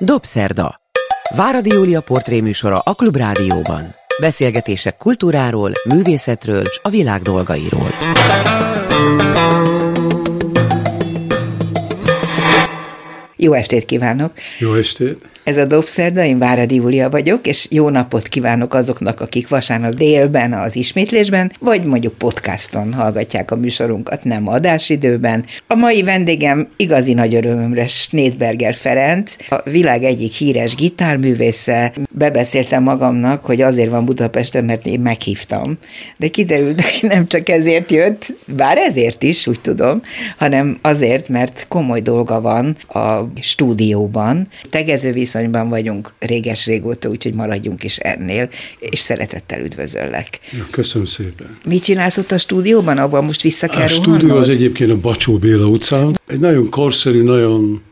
Dobszerda. Váradi Júlia portréműsora a Klubrádióban. Beszélgetések kultúráról, művészetről és a világ dolgairól. Jó estét kívánok! Jó estét! Ez a Dobszerda, én Váradi Júlia vagyok, és jó napot kívánok azoknak, akik vasárnap délben az ismétlésben, vagy mondjuk podcaston hallgatják a műsorunkat, nem adásidőben. A mai vendégem igazi nagy örömömre Snédberger Ferenc, a világ egyik híres gitárművésze. Bebeszéltem magamnak, hogy azért van Budapesten, mert én meghívtam. De kiderült, hogy nem csak ezért jött, bár ezért is, úgy tudom, hanem azért, mert komoly dolga van a stúdióban. Tegező viszonyban vagyunk réges-régóta, úgyhogy maradjunk is ennél, és szeretettel üdvözöllek. Ja, köszönöm szépen. Mit csinálsz ott a stúdióban? Abban most vissza kell A rohannod? stúdió az egyébként a Bacsó Béla utcán. Egy nagyon korszerű, nagyon,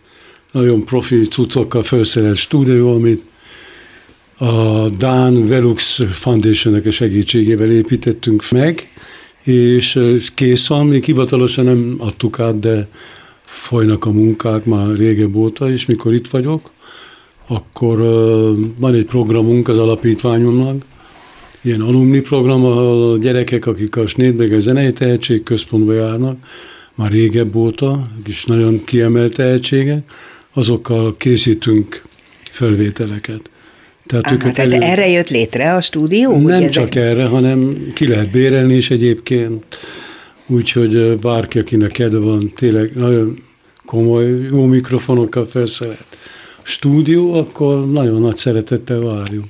nagyon profi cuccokkal felszerelt stúdió, amit a Dán Velux Foundation-nek a segítségével építettünk meg, és kész van, még hivatalosan nem adtuk át, de folynak a munkák már régebb óta, és mikor itt vagyok, akkor van egy programunk az alapítványunknak, ilyen alumni program, a gyerekek, akik a Snédberger Zenei Tehetség Központba járnak, már régebb óta, és nagyon kiemelt tehetségek, azokkal készítünk felvételeket. Tehát, Aha, őket tehát elő... erre jött létre a stúdió? Nem ezek... csak erre, hanem ki lehet bérelni is egyébként. Úgyhogy bárki, akinek kedve van, tényleg nagyon komoly, jó mikrofonokkal felszerelt stúdió, akkor nagyon nagy szeretettel várjuk.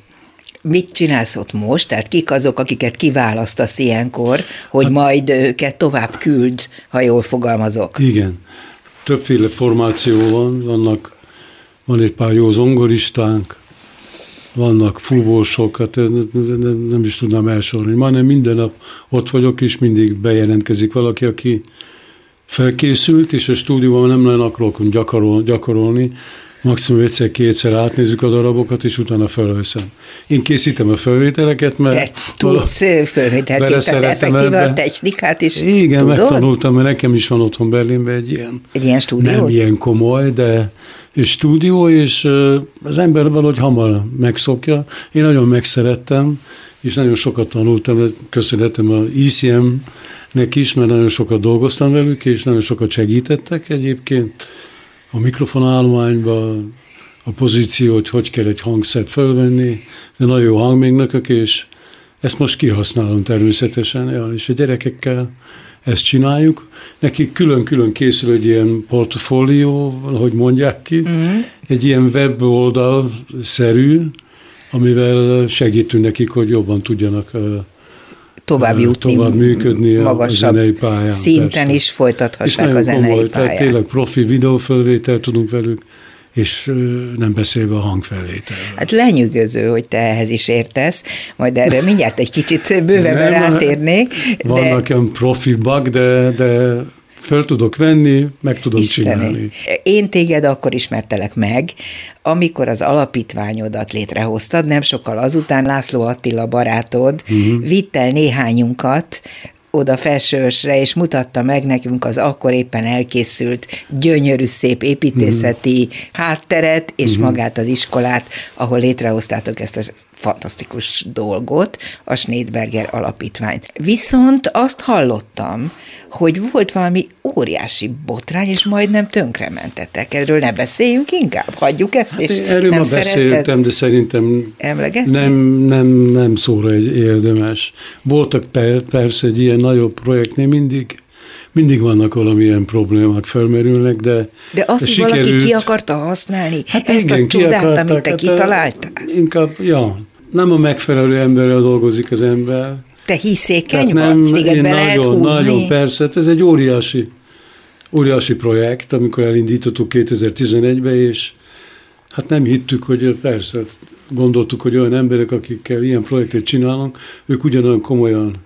Mit csinálsz ott most? Tehát kik azok, akiket kiválasztasz ilyenkor, hogy hát, majd őket tovább küld, ha jól fogalmazok? Igen. Többféle formáció van, vannak, van egy pár jó zongoristánk, vannak fúvósok, hát nem, nem, is tudnám elsorolni. Majdnem minden nap ott vagyok, és mindig bejelentkezik valaki, aki felkészült, és a stúdióban nem nagyon akarok gyakorol, gyakorolni, maximum egyszer-kétszer átnézzük a darabokat, és utána felveszem. Én készítem a felvételeket, mert... Te tudsz felvételt készíteni, effektíve a technikát is Igen, tudod? megtanultam, mert nekem is van otthon Berlinben egy ilyen... Egy ilyen stúdió? Nem ilyen komoly, de és stúdió, és az ember valahogy hamar megszokja. Én nagyon megszerettem, és nagyon sokat tanultam, köszönhetem a ICM-nek is, mert nagyon sokat dolgoztam velük, és nagyon sokat segítettek egyébként a mikrofonállományba, a pozíciót, hogy kell egy hangszert fölvenni, de nagyon jó hangmérnökök, és ezt most kihasználom természetesen, ja, és a gyerekekkel ezt csináljuk. Nekik külön-külön készül egy ilyen portfólió, hogy mondják ki, mm-hmm. egy ilyen weboldal-szerű, amivel segítünk nekik, hogy jobban tudjanak tovább jutni, tovább működni magasabb a zenei pályán. Szinten persze. is folytathassák a zenei komoly, pályán. Tehát tényleg profi videófelvételt tudunk velük, és nem beszélve a hangfelvételről. Hát lenyűgöző, hogy te ehhez is értesz, majd erre mindjárt egy kicsit bővebben rátérnék. De... Vannak olyan profi bug, de, de föl tudok venni, meg tudom Isteni. csinálni. Én téged akkor ismertelek meg, amikor az alapítványodat létrehoztad, nem sokkal azután László Attila barátod uh-huh. vitt el néhányunkat oda felsősre, és mutatta meg nekünk az akkor éppen elkészült gyönyörű szép építészeti uh-huh. hátteret, és uh-huh. magát az iskolát, ahol létrehoztátok ezt a fantasztikus dolgot, a Schneidberger alapítványt. Viszont azt hallottam, hogy volt valami óriási botrány, és majdnem tönkrementetek. Erről ne beszéljünk inkább, hagyjuk ezt, hát és Erről nem ma beszéltem, de szerintem nem, nem, nem szóra egy érdemes. Voltak per, persze egy ilyen nagyobb projektnél mindig, mindig vannak valamilyen problémák felmerülnek, de De azt, hogy sikerült... valaki ki akarta használni, hát ezt igen, a csodát, amit te hát kitaláltál? Inkább, ja, nem a megfelelő emberrel dolgozik az ember. Te hiszékeny nem, vagy? Téged be lehet nagyon, húzni? Nagyon, persze. Hát ez egy óriási, óriási projekt, amikor elindítottuk 2011-ben, és hát nem hittük, hogy persze, hát gondoltuk, hogy olyan emberek, akikkel ilyen projektet csinálunk, ők ugyanolyan komolyan,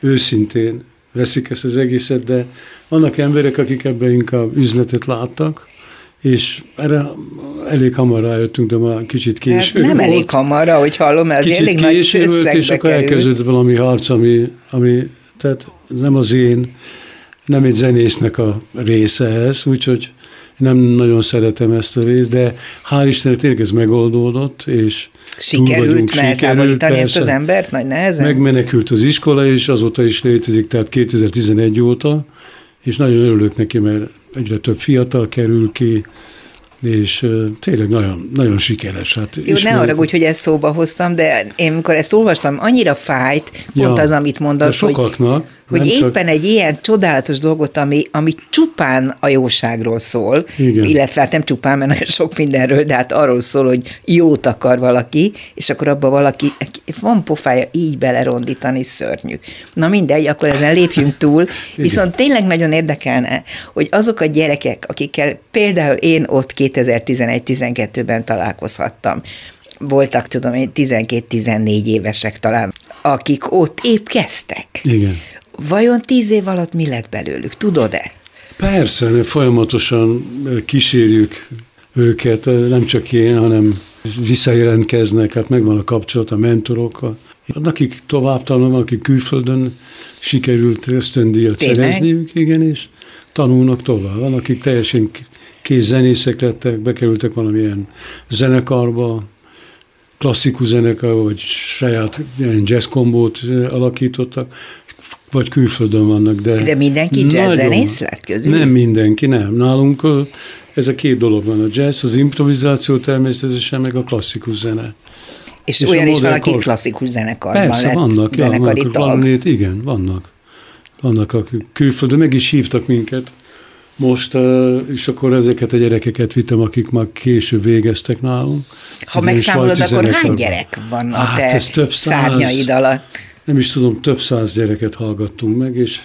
őszintén veszik ezt az egészet, de vannak emberek, akik ebben inkább üzletet láttak, és erre elég hamar rájöttünk, de már kicsit hát késő Nem volt. elég hamar, ahogy hallom, ez kicsit elég késő nagy volt, és akkor elkezdődött valami harc, ami, ami tehát nem az én, nem egy zenésznek a része ez, úgyhogy Nem nagyon szeretem ezt a részt, de hál' Istennek tényleg ez megoldódott, és Sikerült eltávolítani ezt az embert nagy nehezen? Megmenekült az iskola, és azóta is létezik, tehát 2011 óta, és nagyon örülök neki, mert egyre több fiatal kerül ki, és tényleg nagyon, nagyon sikeres. Hát Jó, ne arra úgy, hogy ezt szóba hoztam, de én amikor ezt olvastam, annyira fájt, pont ja, az, amit mondasz, hogy, hogy éppen csak... egy ilyen csodálatos dolgot, ami, ami csupán a jóságról szól, Igen. illetve hát nem csupán, mert nagyon sok mindenről, de hát arról szól, hogy jót akar valaki, és akkor abba valaki, van pofája így belerondítani, szörnyű. Na mindegy, akkor ezen lépjünk túl, viszont tényleg nagyon érdekelne, hogy azok a gyerekek, akikkel például én ott 2011-12-ben találkozhattam, voltak, tudom én, 12-14 évesek talán, akik ott épp kezdtek. Igen. Vajon tíz év alatt mi lett belőlük? Tudod-e? Persze, folyamatosan kísérjük őket, nem csak én, hanem visszajelentkeznek, hát megvan a kapcsolat a mentorokkal. Akik tovább tanulnak, akik külföldön sikerült ösztöndíjat szerezniük, igen, és tanulnak tovább. Van, akik teljesen kész zenészek lettek, bekerültek valamilyen zenekarba, klasszikus zenekarba, vagy saját jazz kombót alakítottak, vagy külföldön vannak, de... De mindenki jazzzenész lett közül? Nem mindenki, nem. Nálunk ez a két dolog van, a jazz, az improvizáció természetesen, meg a klasszikus zene. És, és olyan is van, aki klasszikus zenekarban Persze, lett vannak, ja, vannak, tag. igen, vannak. Vannak, akik külföldön meg is hívtak minket, most, és akkor ezeket a gyerekeket vittem, akik már később végeztek nálunk. Ha megszámolod, akkor hány gyerek van a hát, te több száz, szárnyaid alatt? Nem is tudom, több száz gyereket hallgattunk meg, és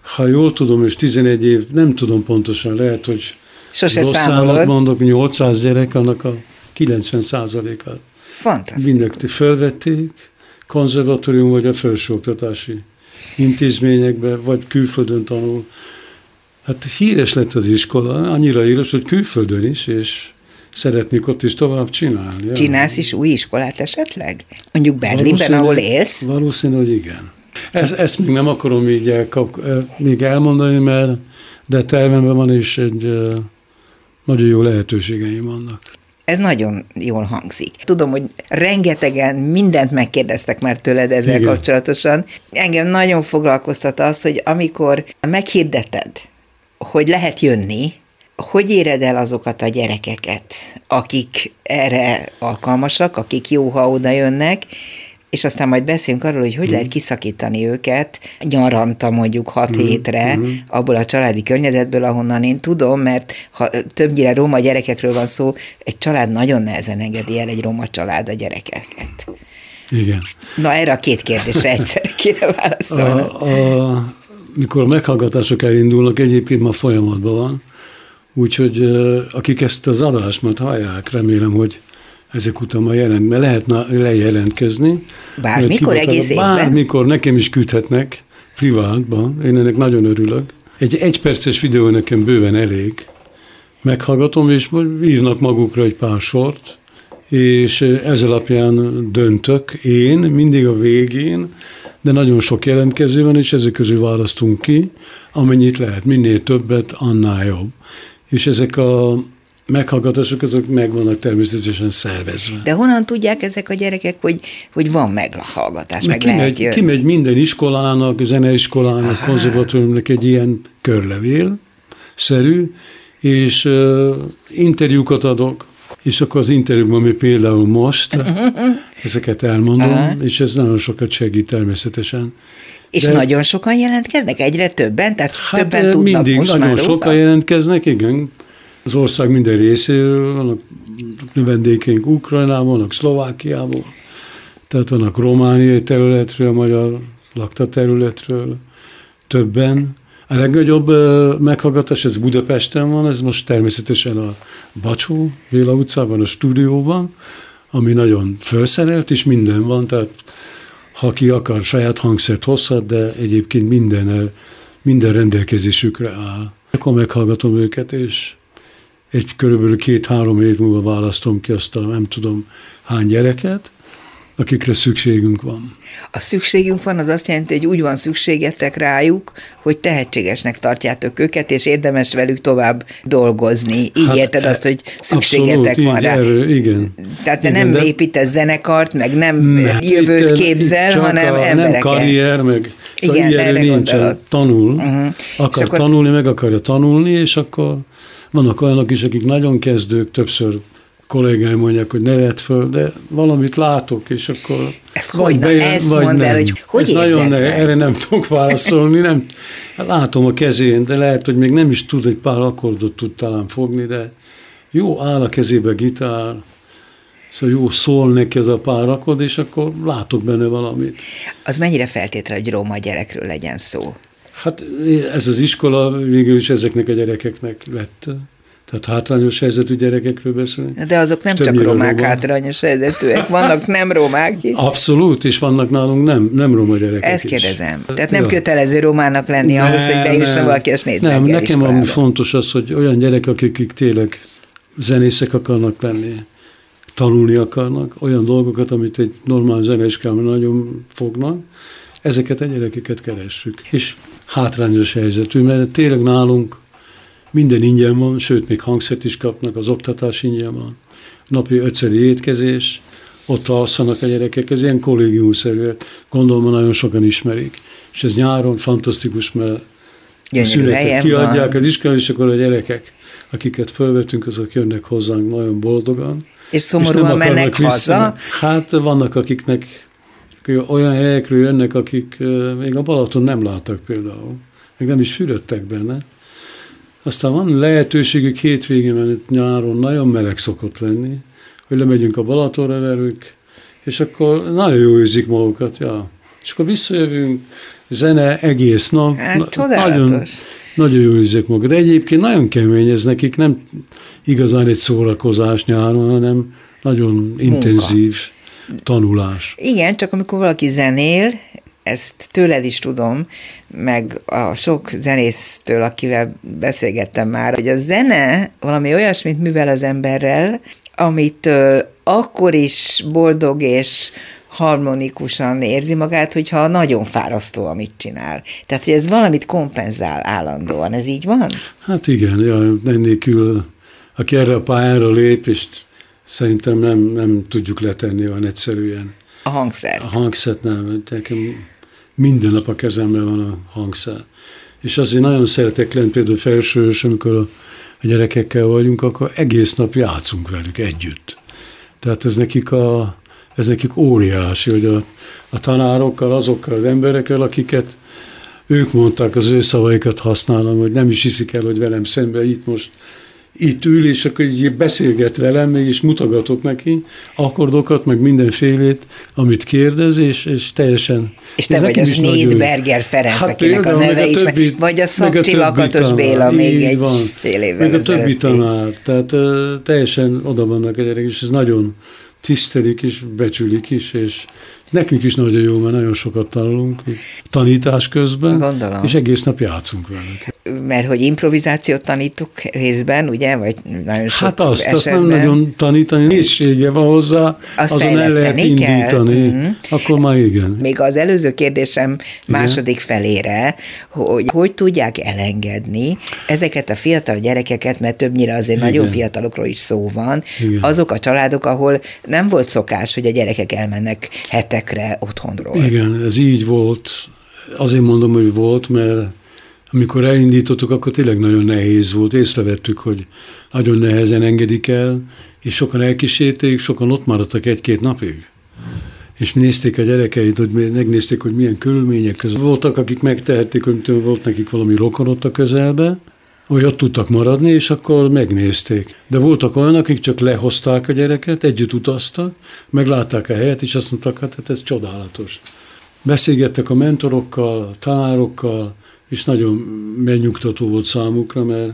ha jól tudom, és 11 év, nem tudom pontosan, lehet, hogy Sose rossz számolod. mondok, 800 gyerek, annak a 90 százalékát. Fantasztikus. Mindenki felvették, konzervatórium vagy a felsőoktatási intézményekbe, vagy külföldön tanul. Hát híres lett az iskola, annyira híres, hogy külföldön is, és szeretnék ott is tovább csinálni. Csinálsz is új iskolát esetleg? Mondjuk Berlinben, ahol élsz? Valószínű, hogy igen. Ez, ezt még nem akarom így elkap, még elmondani, mert de tervemben van is egy nagyon jó lehetőségeim vannak. Ez nagyon jól hangzik. Tudom, hogy rengetegen mindent megkérdeztek már tőled ezzel Igen. kapcsolatosan. Engem nagyon foglalkoztat az, hogy amikor meghirdeted, hogy lehet jönni, hogy éred el azokat a gyerekeket, akik erre alkalmasak, akik jó, ha oda jönnek, és aztán majd beszélünk arról, hogy hogy mm. lehet kiszakítani őket nyaranta mondjuk hat mm. hétre mm. abból a családi környezetből, ahonnan én tudom, mert ha többnyire roma gyerekekről van szó, egy család nagyon nehezen engedi el egy roma család a gyerekeket. Igen. Na erre a két kérdésre egyszerre kéne válaszolni. A, a, mikor a meghallgatások elindulnak, egyébként ma folyamatban van, Úgyhogy akik ezt az adást majd hallják, remélem, hogy ezek után ma jelent, mert lehet lejelentkezni. Bármikor egész évben? Bármikor, nekem is küldhetnek privátban, én ennek nagyon örülök. Egy egyperces videó nekem bőven elég. Meghallgatom, és írnak magukra egy pár sort, és ez alapján döntök én, mindig a végén, de nagyon sok jelentkező van, és ezek közül választunk ki, amennyit lehet, minél többet, annál jobb és ezek a meghallgatások azok meg vannak természetesen szervezve. De honnan tudják ezek a gyerekek, hogy, hogy van meghallgatás, meg kimegy, lehet kimegy minden iskolának, zeneiskolának, konzervatóriumnak egy ilyen körlevél szerű, és uh, interjúkat adok, és akkor az interjúban, ami például most, ezeket elmondom, Aha. és ez nagyon sokat segít természetesen. És De, nagyon sokan jelentkeznek? Egyre többen? Tehát hát többen tudnak mindig most nagyon már sokan róla? jelentkeznek, igen. Az ország minden részéről vannak növendékeink Ukrajnában, vannak Szlovákiából, tehát vannak romániai területről, magyar lakta területről, többen. A legnagyobb meghallgatás, ez Budapesten van, ez most természetesen a Bacsó, Béla utcában, a stúdióban, ami nagyon felszerelt, és minden van, tehát ha ki akar, saját hangszert hozhat, de egyébként minden, minden rendelkezésükre áll. Akkor meghallgatom őket, és egy körülbelül két-három év múlva választom ki azt a nem tudom hány gyereket, akikre szükségünk van. A szükségünk van, az azt jelenti, hogy úgy van szükségetek rájuk, hogy tehetségesnek tartjátok őket, és érdemes velük tovább dolgozni. Így hát, érted azt, hogy szükségetek abszolút, van így, rá. Erről, igen. Tehát te igen, nem de... építesz zenekart, meg nem ne, jövőt képzel, hanem a, embereket. Nem karrier, meg szóval Igen, erre nincs, tanul, Uh-huh. akar És akkor- tanulni, meg akarja tanulni, és akkor vannak olyanok is, akik nagyon kezdők, többször kollégáim mondják, hogy ne vedd föl, de valamit látok, és akkor Ezt vagy hogy? Na, bejön, ezt vagy mondd el, hogy hogy Ez nagyon ne, erre nem tudok válaszolni, nem. Hát Látom a kezén, de lehet, hogy még nem is tud, egy pár akkordot tud talán fogni, de jó áll a kezébe gitár, szóval jó szól neki ez a pár akkord, és akkor látok benne valamit. Az mennyire feltétele, hogy roma gyerekről legyen szó? Hát ez az iskola végül is ezeknek a gyerekeknek lett. Tehát hátrányos helyzetű gyerekekről beszélünk. De azok nem csak romák roma. hátrányos helyzetűek, vannak nem romák is. Abszolút, és vannak nálunk nem, nem roma gyerekek Ezt is. kérdezem. Tehát nem Ja. kötelező romának lenni ahhoz, hogy beírson valaki a Nem, nekem ami iskolába. fontos az, hogy olyan gyerekek, akik akik tényleg zenészek akarnak lenni, tanulni akarnak, olyan dolgokat, amit egy normál zeneiskolában nagyon fognak, ezeket a gyerekeket keressük. És hátrányos helyzetű, mert tényleg nálunk minden ingyen van, sőt, még hangszert is kapnak, az oktatás ingyen van, napi ötszeri étkezés, ott alszanak a gyerekek, ez ilyen kollégiumszerű, gondolom, nagyon sokan ismerik. És ez nyáron fantasztikus, mert Gyönyörű helyen kiadják van. az iskolán, és akkor a gyerekek, akiket felvetünk, azok jönnek hozzánk nagyon boldogan. És és szomorúan akarnak mennek haza. Hát vannak, akiknek olyan helyekről jönnek, akik ö, még a Balaton nem láttak például, meg nem is fürödtek benne. Aztán van lehetőségük hétvégén, mert nyáron nagyon meleg szokott lenni, hogy lemegyünk a Balatonra velük, és akkor nagyon jó érzik magukat, ja. És akkor visszajövünk, zene egész nap. Hát, Na-. Nagyon, nagyon jó érzik magukat. De egyébként nagyon kemény ez nekik, nem igazán egy szórakozás nyáron, hanem nagyon intenzív tanulás. Igen, csak amikor valaki zenél, ezt tőled is tudom, meg a sok zenésztől, akivel beszélgettem már, hogy a zene valami olyasmit művel az emberrel, amitől akkor is boldog és harmonikusan érzi magát, hogyha nagyon fárasztó, amit csinál. Tehát, hogy ez valamit kompenzál állandóan. Ez így van? Hát igen, ja, ennélkül, aki erre a pályára lép, és szerintem nem, nem tudjuk letenni olyan egyszerűen. A hangszert. A hangszert nem, nekem minden nap a kezemben van a hangszer. És azért nagyon szeretek lenni, például felsős, amikor a gyerekekkel vagyunk, akkor egész nap játszunk velük együtt. Tehát ez nekik, a, ez nekik óriási, hogy a, a tanárokkal, azokkal az emberekkel, akiket ők mondták, az ő szavaikat használom, hogy nem is hiszik el, hogy velem szembe itt most itt ül, és akkor így beszélget velem, és mutogatok neki akkordokat, meg mindenfélét, amit kérdez, és, és teljesen... És te vagy a is nagyon jó. Snédberger Ferenc, Hát akinek a például, meg neve is, többi- vagy a meg a Szakcsillakatos többi Béla még egy van. fél évvel Meg a többi tanár, tehát ö, teljesen oda vannak a gyerekek, és ez nagyon tisztelik is, becsülik is, és nekünk is nagyon jó, mert nagyon sokat tanulunk tanítás közben, Gondolom. és egész nap játszunk velük. mert hogy improvizációt tanítok részben, ugye, vagy nagyon sok Hát azt, azt esetben. nem nagyon tanítani, készsége van hozzá, Azt azon el lehet kell. indítani, Mhm. akkor már igen. Még az előző kérdésem második felére, hogy hogy tudják elengedni ezeket a fiatal gyerekeket, mert többnyire azért Igen. nagyon fiatalokról is szó van, Igen. azok a családok, ahol nem volt szokás, hogy a gyerekek elmennek hetekre otthonról. Igen, ez így volt. Azért mondom, hogy volt, mert amikor elindítottuk, akkor tényleg nagyon nehéz volt. Észrevettük, hogy nagyon nehezen engedik el, és sokan elkísérték, sokan ott maradtak egy-két napig. És nézték a gyerekeit, hogy megnézték, hogy milyen körülmények között voltak, akik megtehették, hogy volt nekik valami rokon ott a közelbe, hogy ott tudtak maradni, és akkor megnézték. De voltak olyanok, akik csak lehozták a gyereket, együtt utaztak, meglátták a helyet, és azt mondták, hát, hát ez csodálatos. Beszélgettek a mentorokkal, a tanárokkal, és nagyon megnyugtató volt számukra, mert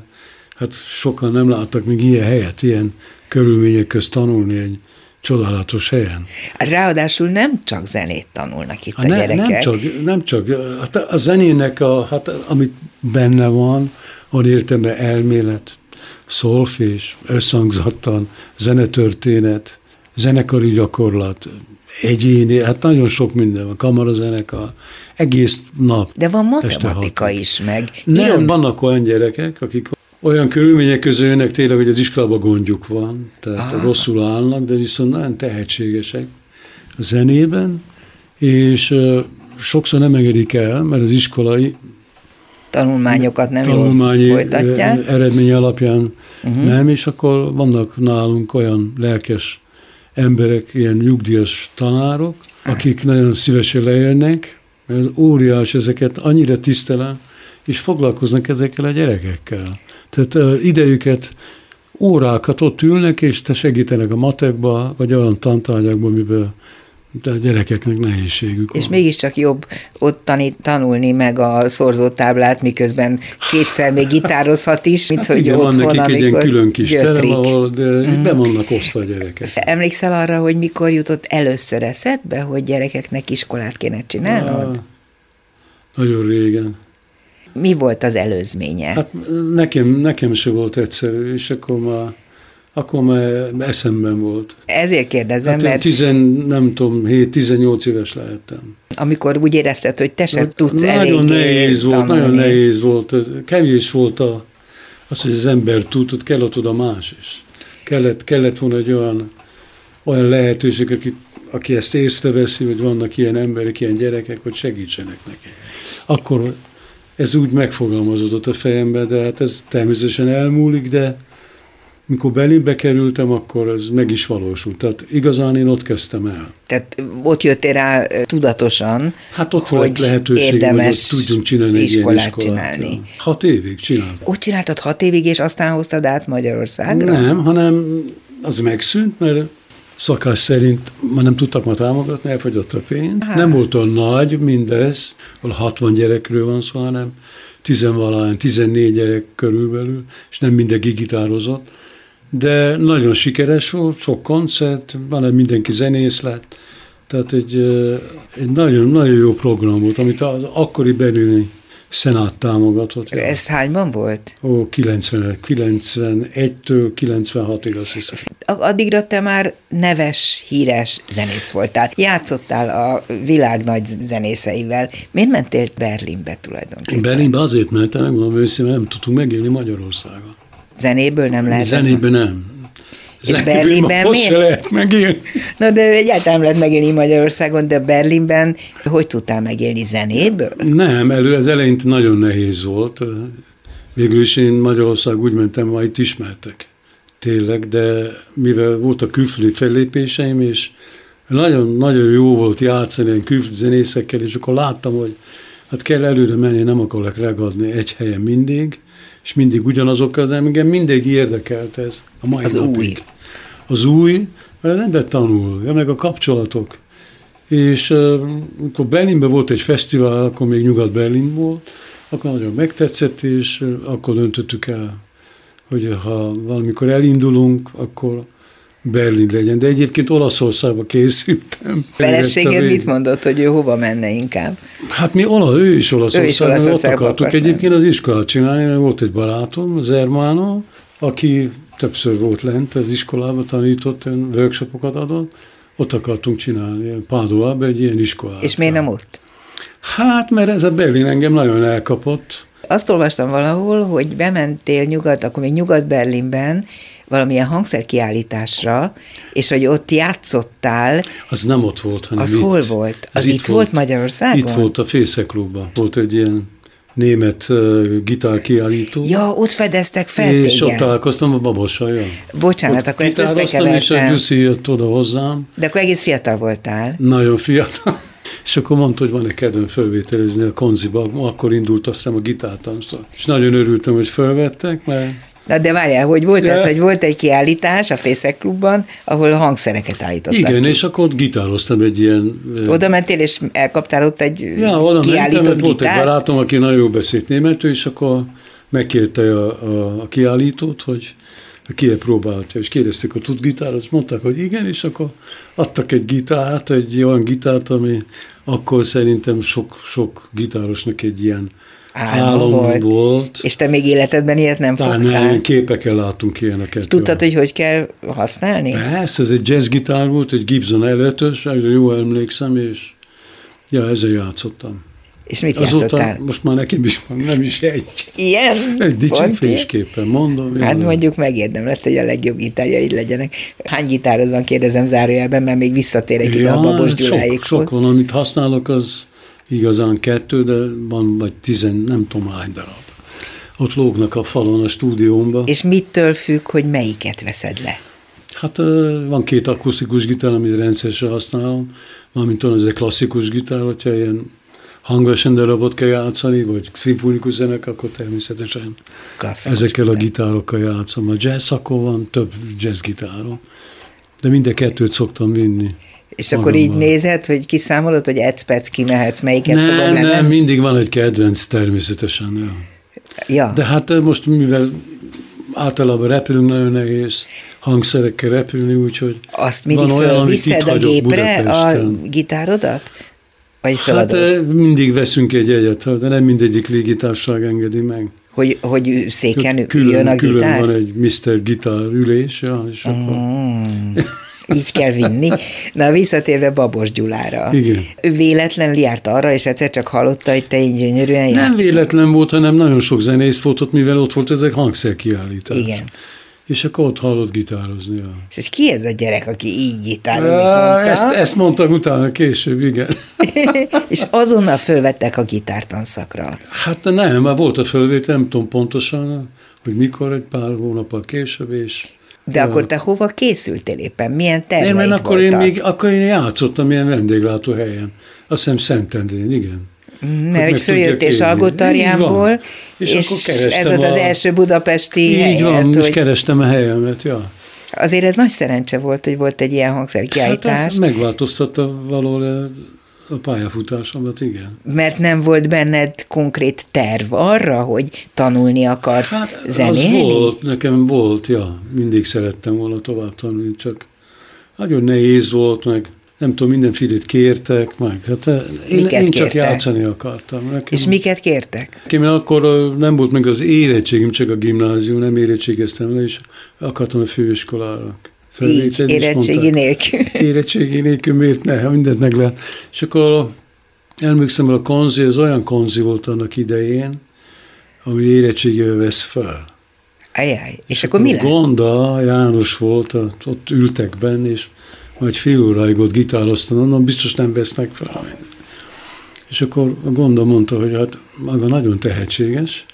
hát sokan nem láttak még ilyen helyet, ilyen körülmények közt tanulni egy csodálatos helyen. Hát ráadásul nem csak zenét tanulnak itt Hát a ne, gyerekek. nem csak, nem csak hát a zenének, a, hát, amit benne van, van értelme elmélet, szolfés, összhangzattan, zenetörténet, zenekari gyakorlat, egyéni, hát nagyon sok minden van, kamarazenekar, egész nap. De van matematika is meg. Nem, Irom... vannak olyan gyerekek, akik olyan körülmények közül jönnek tényleg, hogy az iskolában gondjuk van, tehát ah. rosszul állnak, de viszont nagyon tehetségesek a zenében, és sokszor nem engedik el, mert az iskolai tanulmányokat nem tanulmányi jól folytatják. eredmény alapján uh-huh. nem, és akkor vannak nálunk olyan lelkes emberek, ilyen nyugdíjas tanárok, akik nagyon szívesen lejönnek, mert óriás ezeket annyira tisztelem, és foglalkoznak ezekkel a gyerekekkel. Tehát uh, idejüket, órákat ott ülnek, és te segítenek a matekba, vagy olyan tantárgyakban, amiből de a gyerekeknek nehézségük És van. mégiscsak jobb ott tanít, tanulni meg a szorzótáblát, miközben kétszer még gitározhat is, mint hát hogy igen, ott van nekik egy ilyen külön kis terem, ahol de mm. be vannak osztva a gyerekek. Emlékszel arra, hogy mikor jutott először eszedbe, hogy gyerekeknek iskolát kéne csinálnod? Ah, nagyon régen. Mi volt az előzménye? Hát nekem, nekem se volt egyszerű, és akkor már akkor már eszemben volt. Ezért kérdezem, hát mert... Tizen, nem tudom, 7-18 éves lehettem. Amikor úgy érezted, hogy te sem tudsz Nagyon nehéz volt, tanulni. nagyon nehéz volt. Kevés volt a, az, hogy az ember tud, hogy kellett oda más is. Kellett, kellett volna egy olyan, olyan lehetőség, aki, aki ezt észreveszi, hogy vannak ilyen emberek, ilyen gyerekek, hogy segítsenek neki. Akkor ez úgy megfogalmazódott a fejembe, de hát ez természetesen elmúlik, de mikor belébe kerültem, akkor ez meg is valósult. Tehát igazán én ott kezdtem el. Tehát ott jöttél rá tudatosan, Hát ott volt lehetőség, hogy ott tudjunk csinálni egy ilyen iskolát. Csinálni. Ja. Hat évig csináltam. Ott csináltad hat évig, és aztán hoztad át Magyarországra? Nem, hanem az megszűnt, mert szakás szerint már nem tudtak ma támogatni, elfogyott a pénz. Hát. Nem volt olyan nagy mindez, ahol 60 gyerekről van szó, hanem tizenvalány, 14 gyerek körülbelül, és nem mindenki gitározott de nagyon sikeres volt, sok koncert, van mindenki zenész lett, tehát egy, egy nagyon, nagyon jó program volt, amit az akkori berlini szenát támogatott. Ez hányban volt? Ó, 90, 91-től 96-ig azt hiszem. Addigra te már neves, híres zenész voltál. Játszottál a világ nagy zenészeivel. Miért mentél Berlinbe tulajdonképpen? Berlinbe azért mentem, megmondom őszintén, nem tudtunk megélni Magyarországon. Zenéből nem lehet? Zenéből nem. És Berlinben miért? Se lehet megélni. Na de egyáltalán lehet megélni Magyarországon, de Berlinben hogy tudtál megélni zenéből? Nem, elő, az eleinte nagyon nehéz volt. Végül is én Magyarország úgy mentem, majd itt ismertek. Tényleg, de mivel voltak külföldi fellépéseim, és nagyon, nagyon jó volt játszani ilyen külföldi zenészekkel, és akkor láttam, hogy hát kell előre menni, nem akarok regadni egy helyen mindig, és mindig ugyanazok az engem mindig érdekelt ez a mai Az napig. új. Az új, mert az ember tanul, meg a kapcsolatok. És uh, amikor Berlinben volt egy fesztivál, akkor még Nyugat-Berlin volt, akkor nagyon megtetszett, és uh, akkor döntöttük el, hogy ha valamikor elindulunk, akkor Berlin legyen. De egyébként Olaszországba készültem. Feleséged mit mondott, hogy ő hova menne inkább? Hát mi ola, ő is Olaszországban, is ott akartuk akart egyébként az iskolát csinálni, mert volt egy barátom, az Ermánó, aki többször volt lent az iskolában, tanított, workshopokat adott, ott akartunk csinálni, Pádóában egy ilyen iskolát. És miért nem ott? Hát, mert ez a Berlin engem nagyon elkapott. Azt olvastam valahol, hogy bementél nyugat, akkor még Nyugat-Berlinben, valamilyen hangszerkiállításra, és hogy ott játszottál. Az nem ott volt, hanem Az itt. hol volt? Az itt, itt volt Magyarországon? Itt volt a Fészeklubban. Volt egy ilyen német uh, gitárkiállító. Ja, ott fedeztek fel És téged. ott találkoztam a babossal. Bocsánat, akkor ezt összekevertem. és a Gyuszi jött oda hozzám. De akkor egész fiatal voltál. Nagyon fiatal. És akkor mondta, hogy van-e kedvem fölvételezni a konziba, akkor indult aztán a gitártancra. És nagyon örültem, hogy fölvettek, mert Na de várjál, hogy volt ja. ez, hogy volt egy kiállítás a Fészek Klubban, ahol hangszereket állítottak Igen, ki. és akkor ott gitároztam egy ilyen... Oda mentél, és elkaptál ott egy ja, oda kiállított mentem? Volt egy barátom, aki nagyon jó beszélt németül, és akkor megkérte a, a, a kiállítót, hogy ki próbálta, és kérdezték, hogy tud gitározni, mondták, hogy igen, és akkor adtak egy gitárt, egy olyan gitárt, ami akkor szerintem sok, sok gitárosnak egy ilyen Álom, álom volt. volt. És te még életedben ilyet nem Talán fogtál? nem, képekkel láttunk ilyeneket. Tudtad, jó. hogy hogy kell használni? Persze, ez egy jazzgitár volt, egy Gibson előtös, jó emlékszem, és ja, ezzel játszottam. És mit Azóta játszottál? most már nekem is van, nem is egy. Ilyen? Egy dicsőfésképpen mondom. Hát jó. mondjuk megérdemlett, hogy a legjobb gitárjaid legyenek. Hány gitárod van, kérdezem zárójelben, mert még visszatérek ide a Babos sok, Gyuláékhoz. sok van, amit használok, az igazán kettő, de van vagy tizen, nem tudom hány darab. Ott lógnak a falon a stúdiómba. És mitől függ, hogy melyiket veszed le? Hát van két akusztikus gitár, amit rendszeresen használom, mármint van ez egy klasszikus gitár, hogyha ilyen hangosan darabot kell játszani, vagy szimfonikus zenek, akkor természetesen Klasszikus ezekkel a gitár. gitárokkal játszom. A jazz, akkor van több jazz gitárom, de mind a kettőt szoktam vinni. És akkor így nézed, hogy kiszámolod, hogy egy kimehetsz, melyiket fogom Nem, nem, mindig van egy kedvenc természetesen. Ja. De hát ö, most mivel általában repülünk, nagyon nehéz hangszerekkel repülni, úgyhogy Azt mindig van olyan, amit itt a gépre a Budapesten. gitárodat? Vagy Hát feladod? ö, mindig veszünk egy jegyet, de nem mindegyik légitársaság engedi meg. Hogy, hogy széken jön külön, a külön gitár? van egy Mr. Gitár ülés, ja, és akkor... Így kell vinni. Na, visszatérve Babos Gyulára. Igen. Ő véletlenül járt arra, és egyszer csak hallotta, hogy te így gyönyörűen Nem játszol. véletlen volt, hanem nagyon sok zenész volt ott, mivel ott volt ezek hangszerkiállítás. Igen. És akkor ott hallott gitározni. Ja. És ki ez a gyerek, aki így gitározik, mondta? ezt, ezt mondtak utána később, igen. és azonnal fölvettek a gitártanszakra. Hát nem, már volt a fölvétel, nem tudom pontosan, hogy mikor, egy pár hónappal később, és... De akkor te hova készültél éppen? Milyen terveid mert akkor én, még, akkor én játszottam ilyen vendéglátóhelyen. Azt hiszem Szentendrén, igen. Mert meg hogy följöttél és, És és akkor ez volt az a- első budapesti Így helyet, van, és hogy kerestem a helyemet, ja. azért ez nagy szerencse volt, hogy volt egy ilyen Hát hangszerkiállítás, ez megváltoztatta valahol a pályafutásomat, igen. mert nem volt benned konkrét terv arra, hogy tanulni akarsz Hát zenélni? az volt, nekem volt, ja, mindig szerettem volna tovább tanulni, csak nagyon nehéz volt, meg nem tudom, mindenfélét kértek, meg hát eh, én, Miket én csak kértek? játszani akartam. Nekem, És miket kértek? Nekem akkor ö, nem volt meg az érettségim, csak a gimnázium, nem érettségeztem le, és akartam a főiskolára. Így, és érettségi nélkül. Érettségi nélkül miért ne, mindent meg lehet. És akkor emlékszem, hogy a konzi, az olyan konzi volt annak idején, ami érettségével vesz fel. Ajaj, és akkor mi lett? Gonda, János volt, ott ültek benne, és majd fél óráig ott gitároztam, mondom, biztos nem vesznek fel. És akkor a Gonda mondta, hogy hát maga nagyon tehetséges,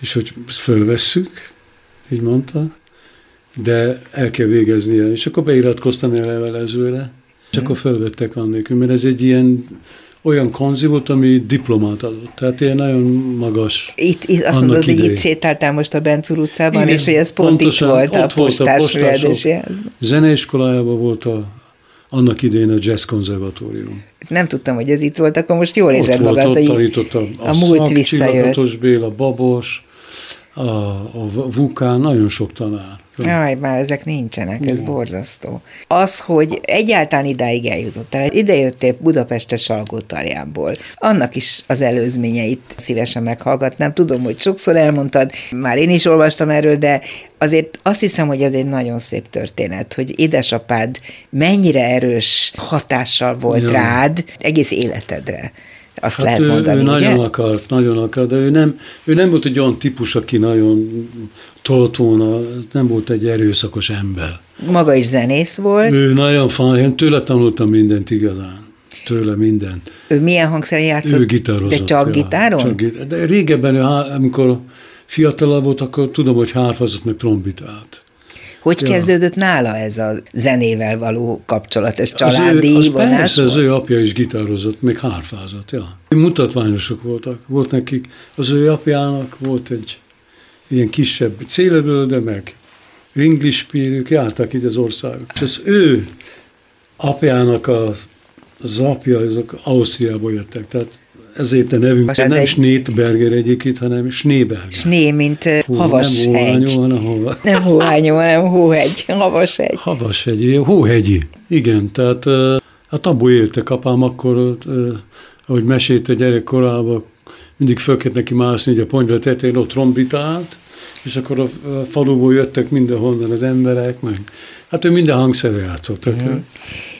és hogy fölvesszük, így mondta, de el kell végeznie. És akkor beiratkoztam a levelezőre, és akkor fölvettek annélkül, mert ez egy ilyen olyan konzi volt, ami diplomát adott. Tehát ilyen nagyon magas. Itt, itt azt mondod, hogy idején. itt sétáltál most a Bencúr utcában, Igen, és hogy ez pont pontosan, itt volt a ott a postás házban. Zeneiskolájában volt a, annak idején a jazz konzervatórium. Nem tudtam, hogy ez itt volt, akkor most jól érzed volt, magad, hogy a, a, múlt visszajött. Csillagatos Béla, Babos, a, a Vukán, nagyon sok tanár. Jaj, már ezek nincsenek, ez borzasztó. Az, hogy egyáltalán idáig eljutottál, ide jöttél Budapestes Salgótarjánból, annak is az előzményeit szívesen meghallgatnám. Tudom, hogy sokszor elmondtad, már én is olvastam erről, de azért azt hiszem, hogy ez egy nagyon szép történet, hogy édesapád mennyire erős hatással volt Ja. rád egész életedre. Azt Hát lehet ő, mondani, ő ugye? nagyon akart, nagyon akart, de ő nem, ő nem volt egy olyan típus, aki nagyon tolt volna, nem volt egy erőszakos ember. Maga is zenész volt. Ő nagyon fan, én tőle tanultam mindent igazán. Tőle mindent. Ő milyen hangszeren játszott? Ő gitározott. De csak ja, gitáron? Csak gitár. De régebben, amikor fiatalabb volt, akkor tudom, hogy hárfazott meg trombitált. Hogy Ja. kezdődött nála ez a zenével való kapcsolat? Ez Az családi ő, az vonás persze, az volt? ő apja is gitározott, meg hárfázott, ja. Mutatványosok voltak, volt nekik, az ő apjának volt egy ilyen kisebb célebölde, meg ringlispírük, jártak itt az országok. És az ő apjának az, az apja, azok Ausztriából jöttek, tehát ezért a nevünk Most nem egy- Schneeberger egyébként, hanem Schneeberger. Sné, mint Hú, havas nem hegy. hóhányó, hanem hova. Nem hóhányó, hanem hóhegy, havas hegy. Havashegyi, hóhegyi. Igen, tehát hát abból éltek apám akkor, ahogy mesélte gyerekkorában, mindig föl kellett neki mászni, így a ponyva tetején ott trombitált, és akkor a faluból jöttek mindenhonnan az emberek, meg hát ő minden hangszerre játszottak. Mm.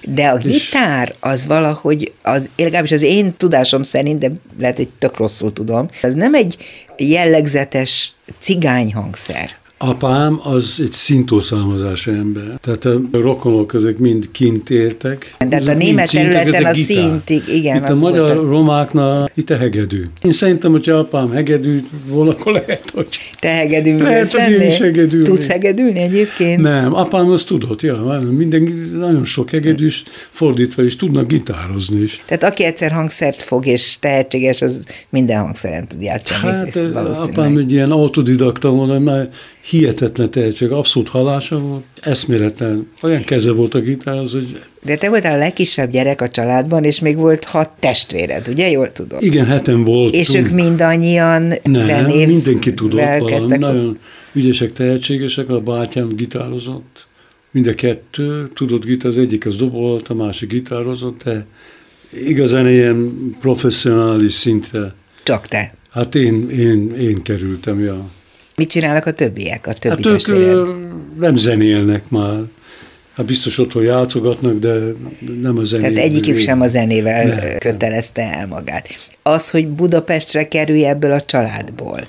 De a gitár az valahogy, az, legalábbis az én tudásom szerint, de lehet, hogy tök rosszul tudom, az nem egy jellegzetes cigány hangszer. Apám az egy szintószalmazású ember. Tehát a rokonok ezek mind kint éltek. De a német területen a szintig, igen. Itt a magyar a... romáknál itt a hegedű. Én szerintem, hogyha apám hegedű volna, akkor lehet, hogy... Te hegedű Lehet, hogy én is hegedülni. Tudsz hegedülni egyébként? Nem, apám azt tudott, ja, minden, nagyon sok hegedűs fordítva is tudnak gitározni is. Tehát aki egyszer hangszert fog és tehetséges, az minden hangszeren tud játszani. Hát apám egy ilyen autodidakta volna, mert hihetetlen tehetség, abszolút halása volt, eszméletlen. Olyan keze volt a gitárhoz, hogy... De te voltál a legkisebb gyerek a családban, és még volt hat testvéred, ugye? Jól tudom. Igen, heten volt. És ők mindannyian Nem, zenével mindenki tudott valami. Nagyon ügyesek, tehetségesek, a bátyám gitározott. Mind a kettő tudott gitár, az egyik az dobolt, a másik gitározott, de igazán ilyen professzionális szintre. Csak te. Hát én, én, én kerültem, ja. Mit csinálnak a többiek, a többi hát ők nem zenélnek már. Hát biztos otthon játszogatnak, de nem a zenével. Tehát egyikük sem a zenével nem. kötelezte el magát. Az, hogy Budapestre kerülj ebből a családból,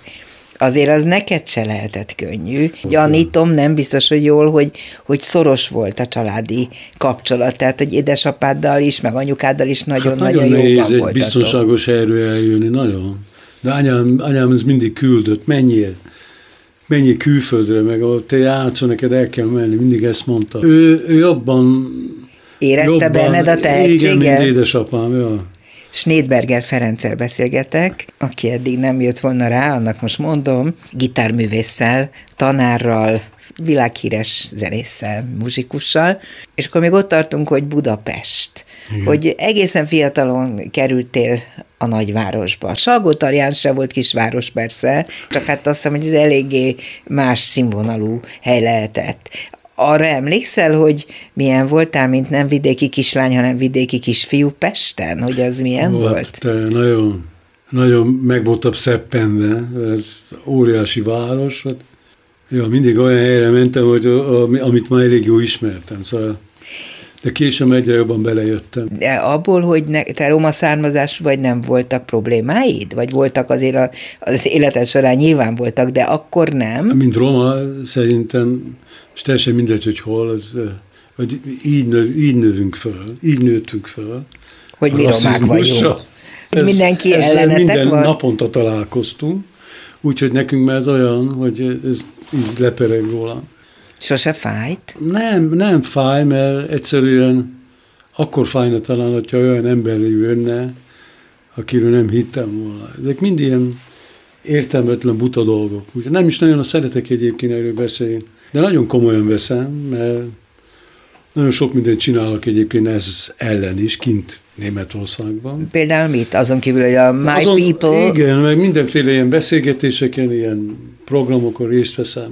azért az neked se lehetett könnyű. Gyanítom, nem biztos, hogy jól, hogy, hogy szoros volt a családi kapcsolat, tehát, hogy édesapáddal is, meg anyukáddal is nagyon-nagyon hát nagyon nehéz egy biztonságos helyről eljönni, nagyon. De anyám, anyám ez mindig küldött, menjél mennyi külföldre, meg te játszol, neked el kell menni, mindig ezt mondta. Ő, ő jobban... Érezte jobban, benned a tehetséget? Igen, mint édesapám, ja. Snédberger Ferenccel beszélgetek, aki eddig nem jött volna rá, annak most mondom, gitárművésszel, tanárral, világhíres zenésszel, muzsikussal, és akkor még ott tartunk, hogy Budapest, Igen. hogy egészen fiatalon kerültél a nagyvárosba. salgó se volt kisváros persze, csak hát azt hiszem, hogy ez eléggé más színvonalú hely lehetett. Arra emlékszel, hogy milyen voltál, mint nem vidéki kislány, hanem vidéki kisfiú Pesten? Hogy az milyen volt? volt? Te nagyon, nagyon meg voltam szeppenve, mert óriási város, hát Ja, mindig olyan helyre mentem, hogy, amit már elég jó ismertem, szóval de később egyre jobban belejöttem. De abból, hogy ne, te roma származás vagy nem voltak problémáid? Vagy voltak azért a, az életed során nyilván voltak, de akkor nem? Mint roma szerintem, és teljesen mindegy, hogy hol, az, vagy így, nő, így növünk föl, így nőttünk föl. Hogy mi romák vagyunk. Ez, Mindenki ellenetek minden van? naponta találkoztunk, úgyhogy nekünk már ez olyan, hogy ez így lepereg róla. Sose fájt? Nem, nem fáj, mert egyszerűen akkor fájna talán, hogyha olyan ember jönne, akiről nem hittem volna. Ezek mind ilyen értelmetlen buta dolgok. Úgy, nem is nagyon szeretek egyébként erről beszélni, de nagyon komolyan veszem, mert nagyon sok mindent csinálok egyébként ez ellen is, kint Németországban. Például mit? Azon kívül, hogy a My Azon, People... Igen, meg mindenféle ilyen beszélgetéseken, ilyen programokon részt veszem.